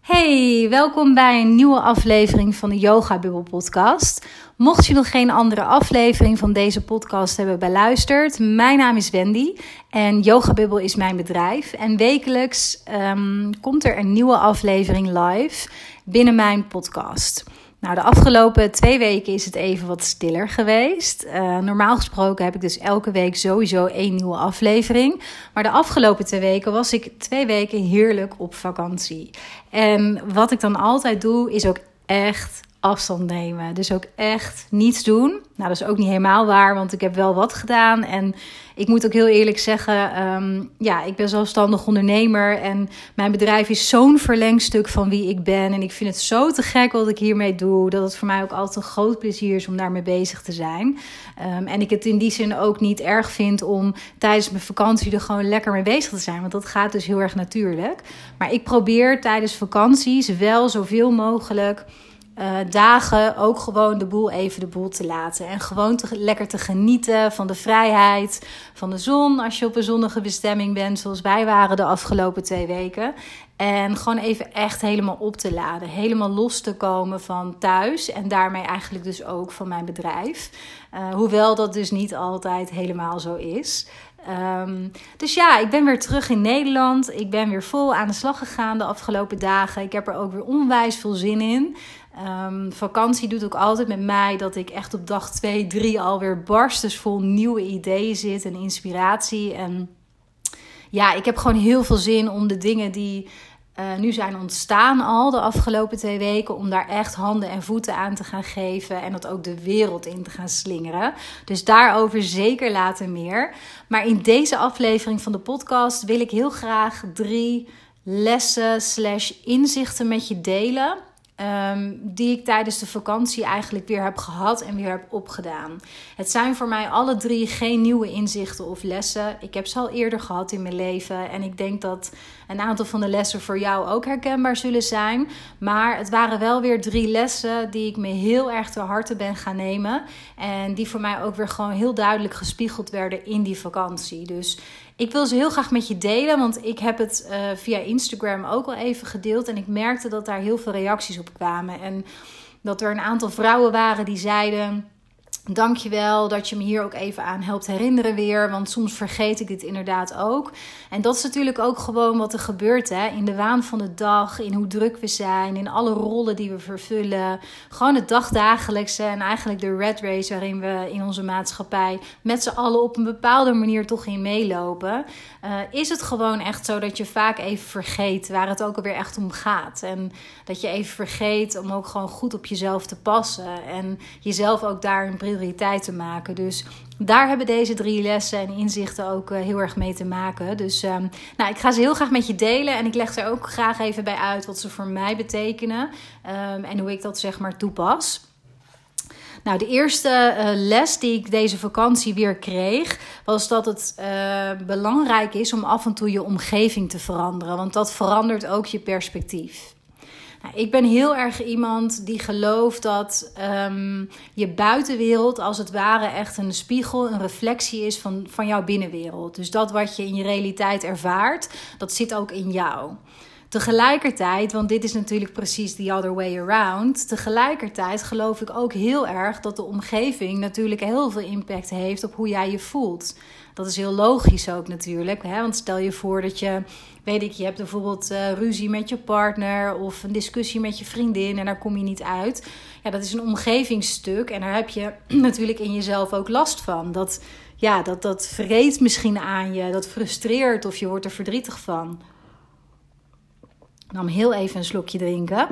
Hey, welkom bij een nieuwe aflevering van de Yoga Bubble podcast. Mocht je nog geen andere aflevering van deze podcast hebben beluisterd, mijn naam is Wendy en Yoga Bubble is mijn bedrijf. En wekelijks um, komt er een nieuwe aflevering live binnen mijn podcast. Nou, de afgelopen twee weken is het even wat stiller geweest. Uh, normaal gesproken heb ik dus elke week sowieso één nieuwe aflevering. Maar de afgelopen twee weken was ik twee weken heerlijk op vakantie. En wat ik dan altijd doe, is ook echt afstand nemen. Dus ook echt niets doen. Nou, dat is ook niet helemaal waar, want ik heb wel wat gedaan. En ik moet ook heel eerlijk zeggen, um, ja, ik ben zelfstandig ondernemer. En mijn bedrijf is zo'n verlengstuk van wie ik ben. En ik vind het zo te gek wat ik hiermee doe. Dat het voor mij ook altijd een groot plezier is om daarmee bezig te zijn. Um, en ik het in die zin ook niet erg vind om tijdens mijn vakantie er gewoon lekker mee bezig te zijn. Want dat gaat dus heel erg natuurlijk. Maar ik probeer tijdens vakanties wel zoveel mogelijk uh, dagen ook gewoon de boel even de boel te laten. En gewoon te, lekker te genieten van de vrijheid, van de zon. Als je op een zonnige bestemming bent, zoals wij waren de afgelopen twee weken. En gewoon even echt helemaal op te laden. Helemaal los te komen van thuis. En daarmee eigenlijk dus ook van mijn bedrijf. Uh, hoewel dat dus niet altijd helemaal zo is. Um, dus ja, ik ben weer terug in Nederland. Ik ben weer vol aan de slag gegaan de afgelopen dagen. Ik heb er ook weer onwijs veel zin in. Um, vakantie doet ook altijd met mij dat ik echt op dag 2, 3 alweer barstensvol nieuwe ideeën zit en inspiratie. En ja, ik heb gewoon heel veel zin om de dingen die uh, nu zijn ontstaan al de afgelopen twee weken, om daar echt handen en voeten aan te gaan geven en dat ook de wereld in te gaan slingeren. Dus daarover zeker later meer. Maar in deze aflevering van de podcast wil ik heel graag drie lessen slash inzichten met je delen Um, die ik tijdens de vakantie eigenlijk weer heb gehad en weer heb opgedaan. Het zijn voor mij alle drie geen nieuwe inzichten of lessen. Ik heb ze al eerder gehad in mijn leven. En ik denk dat een aantal van de lessen voor jou ook herkenbaar zullen zijn. Maar het waren wel weer drie lessen die ik me heel erg ter harte ben gaan nemen. En die voor mij ook weer gewoon heel duidelijk gespiegeld werden in die vakantie. Dus ik wil ze heel graag met je delen, want ik heb het uh, via Instagram ook al even gedeeld. En ik merkte dat daar heel veel reacties op kwamen. En dat er een aantal vrouwen waren die zeiden. Dankjewel dat je me hier ook even aan helpt herinneren weer. Want soms vergeet ik dit inderdaad ook. En dat is natuurlijk ook gewoon wat er gebeurt hè? in de waan van de dag. In hoe druk we zijn. In alle rollen die we vervullen. Gewoon het dagdagelijkse. En eigenlijk de red race waarin we in onze maatschappij met z'n allen op een bepaalde manier toch in meelopen. Uh, is het gewoon echt zo dat je vaak even vergeet waar het ook alweer echt om gaat. En dat je even vergeet om ook gewoon goed op jezelf te passen. En jezelf ook daar een prioriteit te maken. Dus daar hebben deze drie lessen en inzichten ook uh, heel erg mee te maken. Dus um, nou, ik ga ze heel graag met je delen. En ik leg er ook graag even bij uit wat ze voor mij betekenen. Um, en hoe ik dat zeg maar toepas. Nou, de eerste uh, les die ik deze vakantie weer kreeg, was dat het uh, belangrijk is om af en toe je omgeving te veranderen. Want dat verandert ook je perspectief. Nou, ik ben heel erg iemand die gelooft dat um, je buitenwereld als het ware echt een spiegel, een reflectie is van, van jouw binnenwereld. Dus dat wat je in je realiteit ervaart, dat zit ook in jou. Tegelijkertijd, want dit is natuurlijk precies the other way around. Tegelijkertijd geloof ik ook heel erg dat de omgeving natuurlijk heel veel impact heeft op hoe jij je voelt. Dat is heel logisch ook natuurlijk. Hè? Want stel je voor dat je, weet ik, je hebt bijvoorbeeld uh, ruzie met je partner of een discussie met je vriendin en daar kom je niet uit. Ja, dat is een omgevingsstuk en daar heb je natuurlijk in jezelf ook last van. Dat, ja, dat, dat vreet misschien aan je, dat frustreert of je wordt er verdrietig van. Nam heel even een slokje drinken.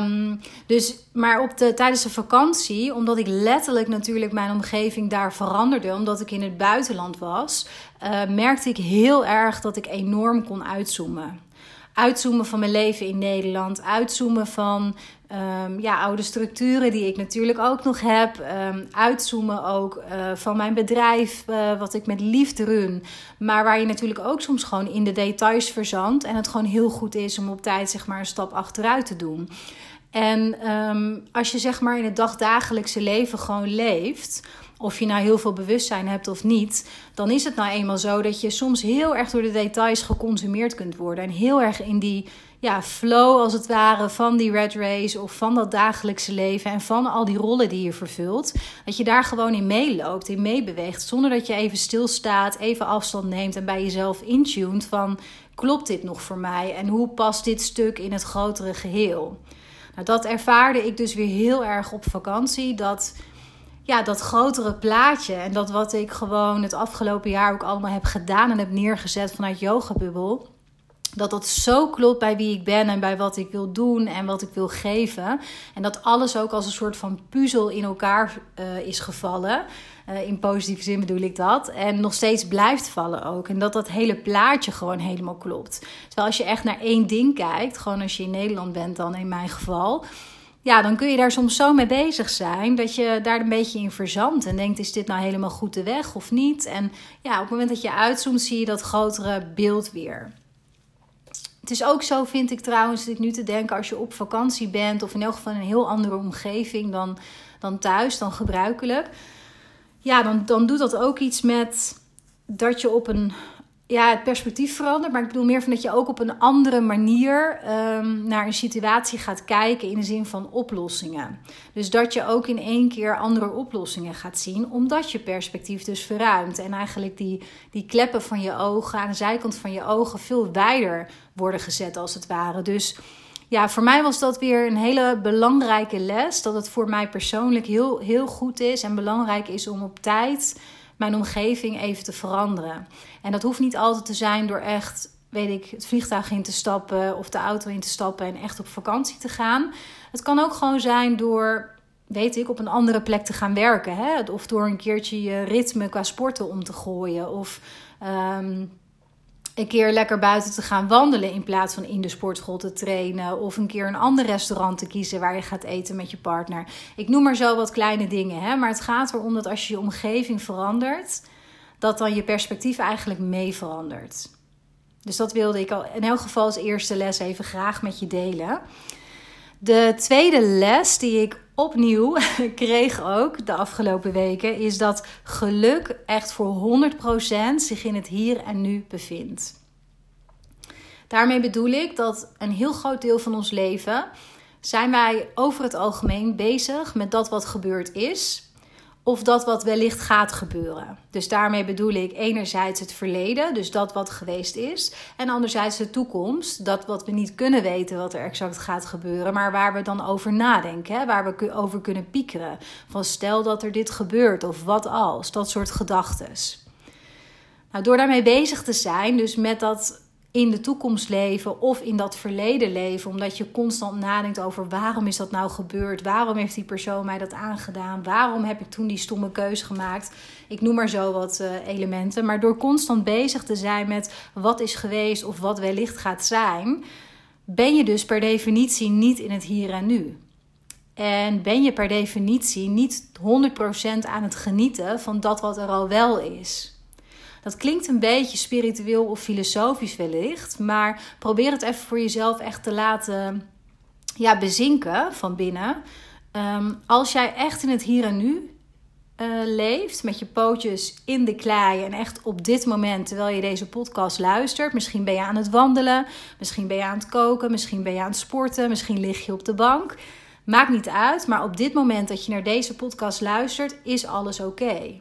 Um, dus, maar op de, tijdens de vakantie, omdat ik letterlijk natuurlijk mijn omgeving daar veranderde, omdat ik in het buitenland was, uh, merkte ik heel erg dat ik enorm kon uitzoomen. Uitzoomen van mijn leven in Nederland, uitzoomen van um, ja, oude structuren die ik natuurlijk ook nog heb. Um, uitzoomen ook uh, van mijn bedrijf, uh, wat ik met liefde run. Maar waar je natuurlijk ook soms gewoon in de details verzandt. En het gewoon heel goed is om op tijd zeg maar een stap achteruit te doen. En um, als je zeg maar in het dagdagelijkse leven gewoon leeft of je nou heel veel bewustzijn hebt of niet, dan is het nou eenmaal zo dat je soms heel erg door de details geconsumeerd kunt worden. En heel erg in die ja, flow als het ware van die red race of van dat dagelijkse leven en van al die rollen die je vervult, dat je daar gewoon in meeloopt, in meebeweegt, zonder dat je even stilstaat, even afstand neemt en bij jezelf intuned van klopt dit nog voor mij en hoe past dit stuk in het grotere geheel? Nou, dat ervaarde ik dus weer heel erg op vakantie. Dat, ja, dat grotere plaatje en dat wat ik gewoon het afgelopen jaar ook allemaal heb gedaan en heb neergezet vanuit Yoga Bubbel dat dat zo klopt bij wie ik ben en bij wat ik wil doen en wat ik wil geven. En dat alles ook als een soort van puzzel in elkaar uh, is gevallen. Uh, in positieve zin bedoel ik dat. En nog steeds blijft vallen ook. En dat dat hele plaatje gewoon helemaal klopt. Terwijl als je echt naar één ding kijkt, gewoon als je in Nederland bent dan in mijn geval. Ja, dan kun je daar soms zo mee bezig zijn dat je daar een beetje in verzandt en denkt: is dit nou helemaal goed de weg of niet? En ja, op het moment dat je uitzoomt, zie je dat grotere beeld weer. Het is ook zo, vind ik trouwens, dat ik nu te denken als je op vakantie bent of in elk geval in een heel andere omgeving dan, dan thuis, dan gebruikelijk. Ja, dan, dan doet dat ook iets met dat je op een ja, het perspectief verandert. Maar ik bedoel meer van dat je ook op een andere manier um, naar een situatie gaat kijken in de zin van oplossingen. Dus dat je ook in één keer andere oplossingen gaat zien, omdat je perspectief dus verruimt. En eigenlijk die, die kleppen van je ogen aan de zijkant van je ogen veel wijder worden gezet, als het ware. Dus ja, voor mij was dat weer een hele belangrijke les. Dat het voor mij persoonlijk heel, heel goed is en belangrijk is om op tijd mijn omgeving even te veranderen. En dat hoeft niet altijd te zijn door echt, weet ik, het vliegtuig in te stappen of de auto in te stappen en echt op vakantie te gaan. Het kan ook gewoon zijn door, weet ik, op een andere plek te gaan werken. Hè? Of door een keertje je ritme qua sporten om te gooien. Of um, een keer lekker buiten te gaan wandelen in plaats van in de sportschool te trainen. Of een keer een ander restaurant te kiezen waar je gaat eten met je partner. Ik noem maar zo wat kleine dingen. Hè? Maar het gaat erom dat als je je omgeving verandert, dat dan je perspectief eigenlijk mee verandert. Dus dat wilde ik al in elk geval als eerste les even graag met je delen. De tweede les die ik opnieuw kreeg ook de afgelopen weken, is dat geluk echt voor 100% zich in het hier en nu bevindt. Daarmee bedoel ik dat een heel groot deel van ons leven zijn wij over het algemeen bezig met dat wat gebeurd is of dat wat wellicht gaat gebeuren. Dus daarmee bedoel ik enerzijds het verleden, dus dat wat geweest is, en anderzijds de toekomst, dat wat we niet kunnen weten wat er exact gaat gebeuren, maar waar we dan over nadenken, hè? waar we over kunnen piekeren. Van stel dat er dit gebeurt of wat als, dat soort gedachten. Nou, door daarmee bezig te zijn, dus met dat in de toekomst leven of in dat verleden leven. Omdat je constant nadenkt over waarom is dat nou gebeurd? Waarom heeft die persoon mij dat aangedaan? Waarom heb ik toen die stomme keus gemaakt? Ik noem maar zo wat uh, elementen. Maar door constant bezig te zijn met wat is geweest of wat wellicht gaat zijn, ben je dus per definitie niet in het hier en nu. En ben je per definitie niet 100% aan het genieten van dat wat er al wel is. Dat klinkt een beetje spiritueel of filosofisch wellicht, maar probeer het even voor jezelf echt te laten ja, bezinken van binnen. Um, als jij echt in het hier en nu uh, leeft, met je pootjes in de klei en echt op dit moment, terwijl je deze podcast luistert, misschien ben je aan het wandelen, misschien ben je aan het koken, misschien ben je aan het sporten, misschien lig je op de bank. Maakt niet uit, maar op dit moment dat je naar deze podcast luistert, is alles oké.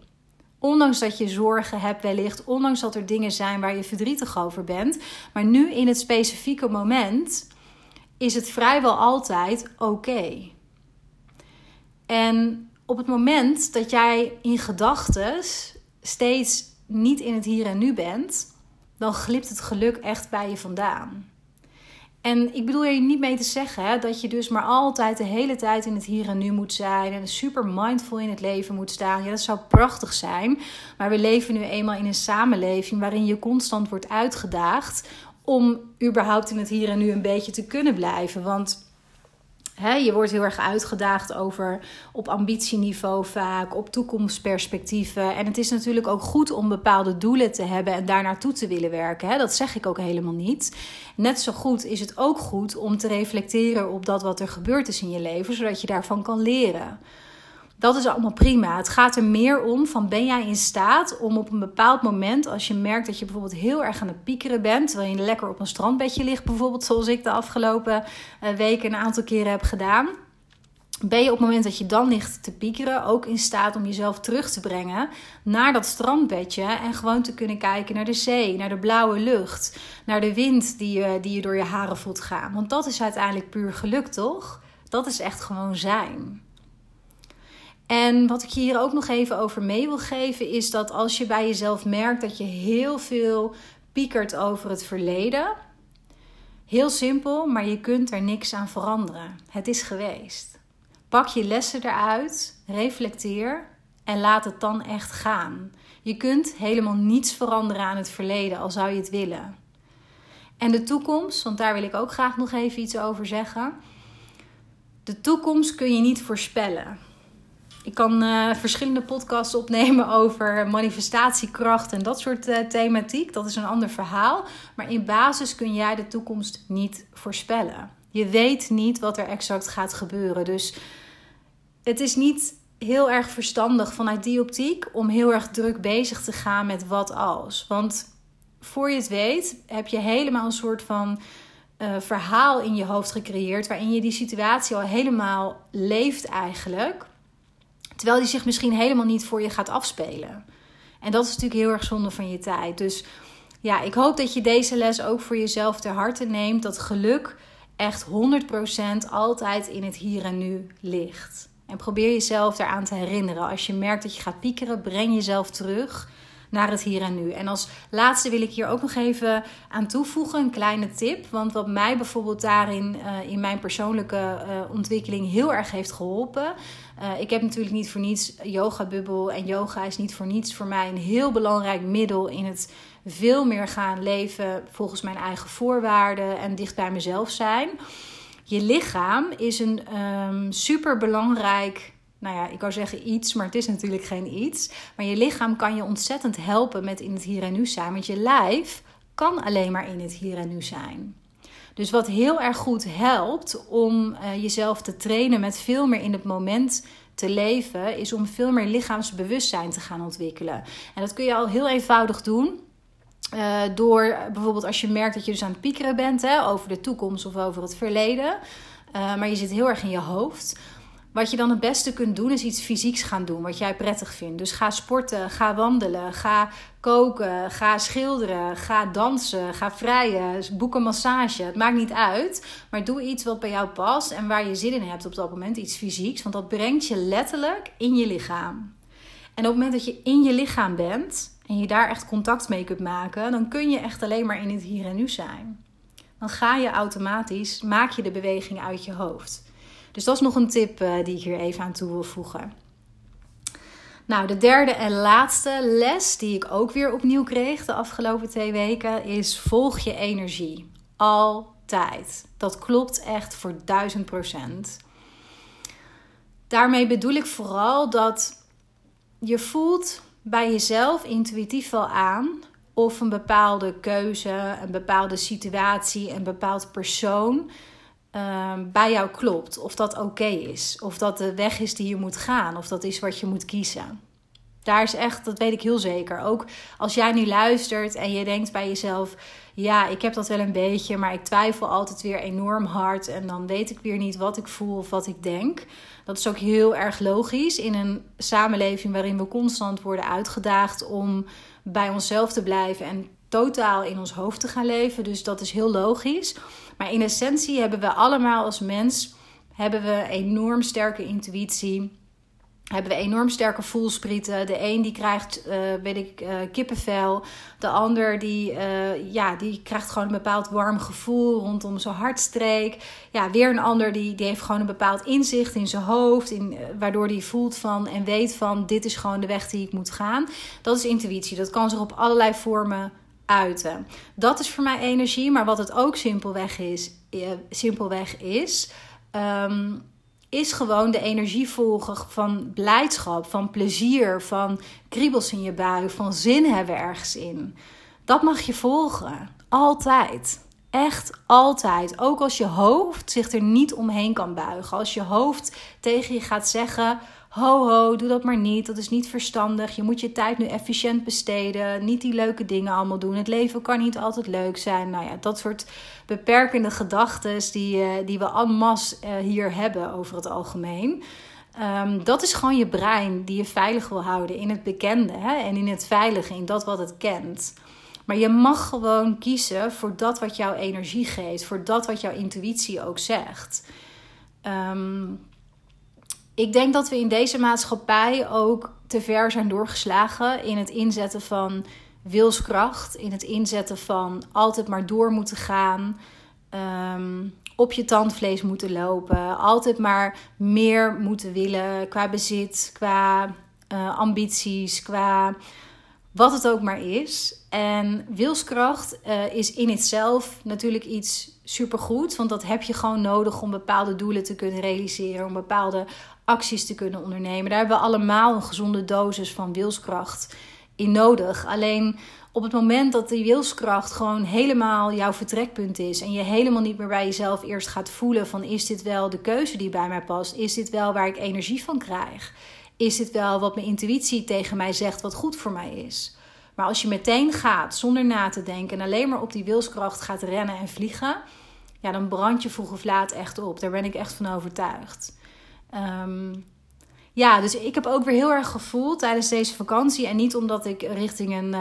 Ondanks dat je zorgen hebt wellicht, ondanks dat er dingen zijn waar je verdrietig over bent. Maar nu in het specifieke moment is het vrijwel altijd oké. En op het moment dat jij in gedachten steeds niet in het hier en nu bent, dan glipt het geluk echt bij je vandaan. En ik bedoel je niet mee te zeggen hè, dat je dus maar altijd de hele tijd in het hier en nu moet zijn en super mindful in het leven moet staan. Ja, dat zou prachtig zijn. Maar we leven nu eenmaal in een samenleving waarin je constant wordt uitgedaagd om überhaupt in het hier en nu een beetje te kunnen blijven. Want je wordt heel erg uitgedaagd over op ambitieniveau vaak, op toekomstperspectieven. En het is natuurlijk ook goed om bepaalde doelen te hebben en daar naartoe te willen werken. Dat zeg ik ook helemaal niet. Net zo goed is het ook goed om te reflecteren op dat wat er gebeurd is in je leven, zodat je daarvan kan leren. Dat is allemaal prima. Het gaat er meer om van ben jij in staat om op een bepaald moment, als je merkt dat je bijvoorbeeld heel erg aan het piekeren bent, terwijl je lekker op een strandbedje ligt, bijvoorbeeld zoals ik de afgelopen eh, weken een aantal keren heb gedaan. Ben je op het moment dat je dan ligt te piekeren ook in staat om jezelf terug te brengen naar dat strandbedje en gewoon te kunnen kijken naar de zee, naar de blauwe lucht, naar de wind die je, die je door je haren voelt gaan? Want dat is uiteindelijk puur geluk, toch? Dat is echt gewoon zijn. En wat ik je hier ook nog even over mee wil geven, is dat als je bij jezelf merkt dat je heel veel piekert over het verleden. Heel simpel, maar je kunt er niks aan veranderen. Het is geweest. Pak je lessen eruit, reflecteer en laat het dan echt gaan. Je kunt helemaal niets veranderen aan het verleden, al zou je het willen. En de toekomst, want daar wil ik ook graag nog even iets over zeggen. De toekomst kun je niet voorspellen. Ik kan uh, verschillende podcasts opnemen over manifestatiekracht en dat soort uh, thematiek. Dat is een ander verhaal. Maar in basis kun jij de toekomst niet voorspellen. Je weet niet wat er exact gaat gebeuren. Dus het is niet heel erg verstandig vanuit die optiek om heel erg druk bezig te gaan met wat als. Want voor je het weet heb je helemaal een soort van uh, verhaal in je hoofd gecreëerd waarin je die situatie al helemaal leeft eigenlijk. Terwijl die zich misschien helemaal niet voor je gaat afspelen. En dat is natuurlijk heel erg zonde van je tijd. Dus ja, ik hoop dat je deze les ook voor jezelf ter harte neemt. Dat geluk echt 100% altijd in het hier en nu ligt. En probeer jezelf eraan te herinneren. Als je merkt dat je gaat piekeren, breng jezelf terug naar het hier en nu. En als laatste wil ik hier ook nog even aan toevoegen, een kleine tip. Want wat mij bijvoorbeeld daarin uh, in mijn persoonlijke uh, ontwikkeling heel erg heeft geholpen. Uh, ik heb natuurlijk niet voor niets yoga bubbel en yoga is niet voor niets voor mij een heel belangrijk middel in het veel meer gaan leven volgens mijn eigen voorwaarden en dicht bij mezelf zijn. Je lichaam is een um, super belangrijk nou ja, ik wou zeggen iets, maar het is natuurlijk geen iets. Maar je lichaam kan je ontzettend helpen met in het hier en nu zijn. Want je lijf kan alleen maar in het hier en nu zijn. Dus wat heel erg goed helpt om uh, jezelf te trainen met veel meer in het moment te leven, is om veel meer lichaamsbewustzijn te gaan ontwikkelen. En dat kun je al heel eenvoudig doen. Uh, door bijvoorbeeld als je merkt dat je dus aan het piekeren bent hè, over de toekomst of over het verleden. Uh, maar je zit heel erg in je hoofd wat je dan het beste kunt doen, is iets fysieks gaan doen, wat jij prettig vindt. Dus ga sporten, ga wandelen, ga koken, ga schilderen, ga dansen, ga vrijen, boek een massage. Het maakt niet uit, maar doe iets wat bij jou past en waar je zin in hebt op dat moment, iets fysieks. Want dat brengt je letterlijk in je lichaam. En op het moment dat je in je lichaam bent en je daar echt contact mee kunt maken, dan kun je echt alleen maar in het hier en nu zijn. Dan ga je automatisch, maak je de beweging uit je hoofd. Dus dat is nog een tip uh, die ik hier even aan toe wil voegen. Nou, de derde en laatste les die ik ook weer opnieuw kreeg de afgelopen twee weken is: volg je energie. Altijd. Dat klopt echt voor duizend procent. Daarmee bedoel ik vooral dat je voelt bij jezelf intuïtief wel aan of een bepaalde keuze, een bepaalde situatie, een bepaald persoon Ehm, bij jou klopt. Of dat oké is. Of dat de weg is die je moet gaan. Of dat is wat je moet kiezen. Daar is echt, dat weet ik heel zeker. Ook als jij nu luistert en je denkt bij jezelf: ja, ik heb dat wel een beetje, maar ik twijfel altijd weer enorm hard. En dan weet ik weer niet wat ik voel of wat ik denk. Dat is ook heel erg logisch in een samenleving waarin we constant worden uitgedaagd om bij onszelf te blijven en totaal in ons hoofd te gaan leven. Dus dat is heel logisch. Maar in essentie hebben we allemaal als mens hebben we enorm sterke intuïtie. Hebben we enorm sterke voelsprieten. De een die krijgt, uh, weet ik, uh, kippenvel. De ander die, uh, ja, die krijgt gewoon een bepaald warm gevoel rondom zijn hartstreek. Ja, weer een ander die, die heeft gewoon een bepaald inzicht in zijn hoofd. In, waardoor die voelt van en weet van dit is gewoon de weg die ik moet gaan. Dat is intuïtie. Dat kan zich op allerlei vormen uiten. Dat is voor mij energie, maar wat het ook simpelweg is, eh, simpelweg is, ehm, is gewoon de energie volgen van blijdschap, van plezier, van kriebels in je buik, van zin hebben ergens in. Dat mag je volgen, altijd. Echt altijd. Ook als je hoofd zich er niet omheen kan buigen. Als je hoofd tegen je gaat zeggen: ho ho, doe dat maar niet, dat is niet verstandig. Je moet je tijd nu efficiënt besteden, niet die leuke dingen allemaal doen. Het leven kan niet altijd leuk zijn. Nou ja, dat soort beperkende gedachten die, uh, die we en masse uh, hier hebben over het algemeen. Um, dat is gewoon je brein die je veilig wil houden in het bekende hè? en in het veilige, in dat wat het kent. Maar je mag gewoon kiezen voor dat wat jouw energie geeft, voor dat wat jouw intuïtie ook zegt. Um, ik denk dat we in deze maatschappij ook te ver zijn doorgeslagen in het inzetten van wilskracht, in het inzetten van altijd maar door moeten gaan, um, op je tandvlees moeten lopen, altijd maar meer moeten willen qua bezit, qua uh, ambities, qua wat het ook maar is. En wilskracht uh, is in itself natuurlijk iets supergoed, want dat heb je gewoon nodig om bepaalde doelen te kunnen realiseren, om bepaalde acties te kunnen ondernemen. Daar hebben we allemaal een gezonde dosis van wilskracht in nodig. Alleen op het moment dat die wilskracht gewoon helemaal jouw vertrekpunt is en je helemaal niet meer bij jezelf eerst gaat voelen van is dit wel de keuze die bij mij past? Is dit wel waar ik energie van krijg? Is dit wel wat mijn intuïtie tegen mij zegt wat goed voor mij is? Maar als je meteen gaat zonder na te denken en alleen maar op die wilskracht gaat rennen en vliegen, ja, dan brand je vroeg of laat echt op. Daar ben ik echt van overtuigd. Um, ja, dus ik heb ook weer heel erg gevoeld tijdens deze vakantie. En niet omdat ik richting een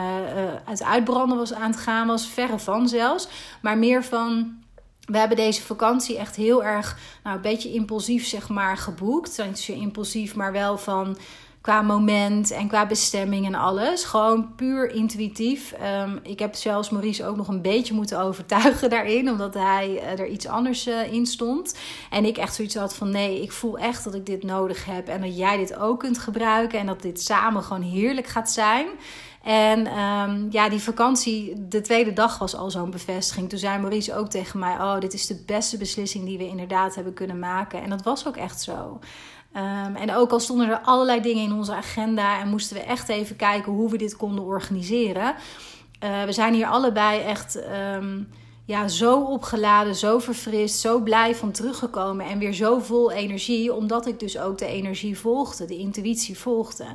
het uitbranden was aan het gaan, was verre van zelfs. Maar meer van. We hebben deze vakantie echt heel erg, nou, een beetje impulsief, zeg maar, geboekt. Niet impulsief, maar wel van Qua moment en qua bestemming en alles. Gewoon puur intuïtief. Um, ik heb zelfs Maurice ook nog een beetje moeten overtuigen daarin. Omdat hij uh, er iets anders uh, in stond. En ik echt zoiets had van nee, ik voel echt dat ik dit nodig heb. En dat jij dit ook kunt gebruiken. En dat dit samen gewoon heerlijk gaat zijn. En um, ja, die vakantie, de tweede dag was al zo'n bevestiging. Toen zei Maurice ook tegen mij: Oh, dit is de beste beslissing die we inderdaad hebben kunnen maken. En dat was ook echt zo. Um, en ook al stonden er allerlei dingen in onze agenda en moesten we echt even kijken hoe we dit konden organiseren. Uh, we zijn hier allebei echt um, ja, zo opgeladen, zo verfrist, zo blij van teruggekomen en weer zo vol energie, omdat ik dus ook de energie volgde, de intuïtie volgde.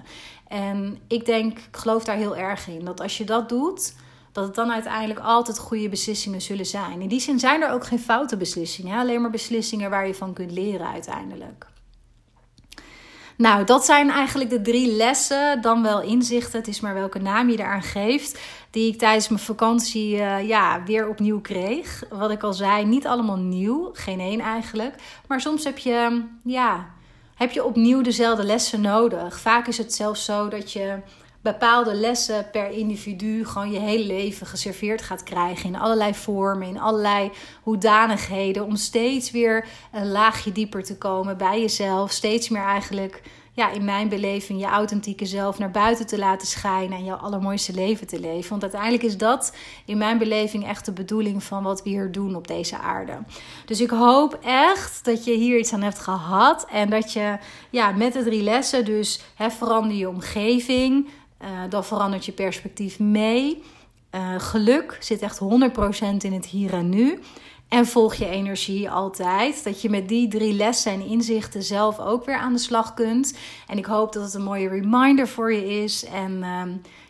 En ik denk, ik geloof daar heel erg in, dat als je dat doet, dat het dan uiteindelijk altijd goede beslissingen zullen zijn. In die zin zijn er ook geen foute beslissingen, alleen maar beslissingen waar je van kunt leren uiteindelijk. Nou, dat zijn eigenlijk de drie lessen, dan wel inzichten. Het is maar welke naam je eraan geeft. Die ik tijdens mijn vakantie uh, ja, weer opnieuw kreeg. Wat ik al zei, niet allemaal nieuw. Geen één eigenlijk. Maar soms heb je, ja, heb je opnieuw dezelfde lessen nodig. Vaak is het zelfs zo dat je bepaalde lessen per individu gewoon je hele leven geserveerd gaat krijgen. In allerlei vormen, in allerlei hoedanigheden. Om steeds weer een laagje dieper te komen bij jezelf. Steeds meer eigenlijk, ja, in mijn beleving, je authentieke zelf naar buiten te laten schijnen. En jouw allermooiste leven te leven. Want uiteindelijk is dat in mijn beleving echt de bedoeling van wat we hier doen op deze aarde. Dus ik hoop echt dat je hier iets aan hebt gehad. En dat je ja, met de drie lessen, dus hè, verander je omgeving. Uh, dan verandert je perspectief mee. Uh, geluk zit echt 100% in het hier en nu. En volg je energie altijd. Dat je met die drie lessen en inzichten zelf ook weer aan de slag kunt. En ik hoop dat het een mooie reminder voor je is. En uh,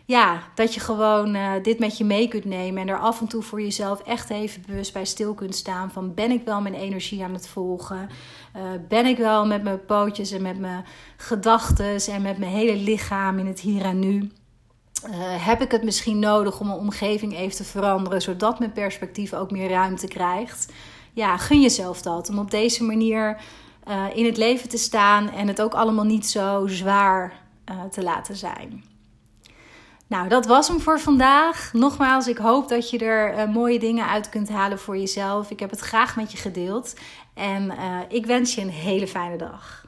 ja, dat je gewoon uh, dit met je mee kunt nemen. En er af en toe voor jezelf echt even bewust bij stil kunt staan. Van ben ik wel mijn energie aan het volgen? Uh, ben ik wel met mijn pootjes en met mijn gedachten en met mijn hele lichaam in het hier en nu? Uh, heb ik het misschien nodig om mijn omgeving even te veranderen, zodat mijn perspectief ook meer ruimte krijgt? Ja, gun jezelf dat. Om op deze manier in het leven te staan en het ook allemaal niet zo zwaar te laten zijn. Nou, dat was hem voor vandaag. Nogmaals, ik hoop dat je er uh, mooie dingen uit kunt halen voor jezelf. Ik heb het graag met je gedeeld. En uh, ik wens je een hele fijne dag.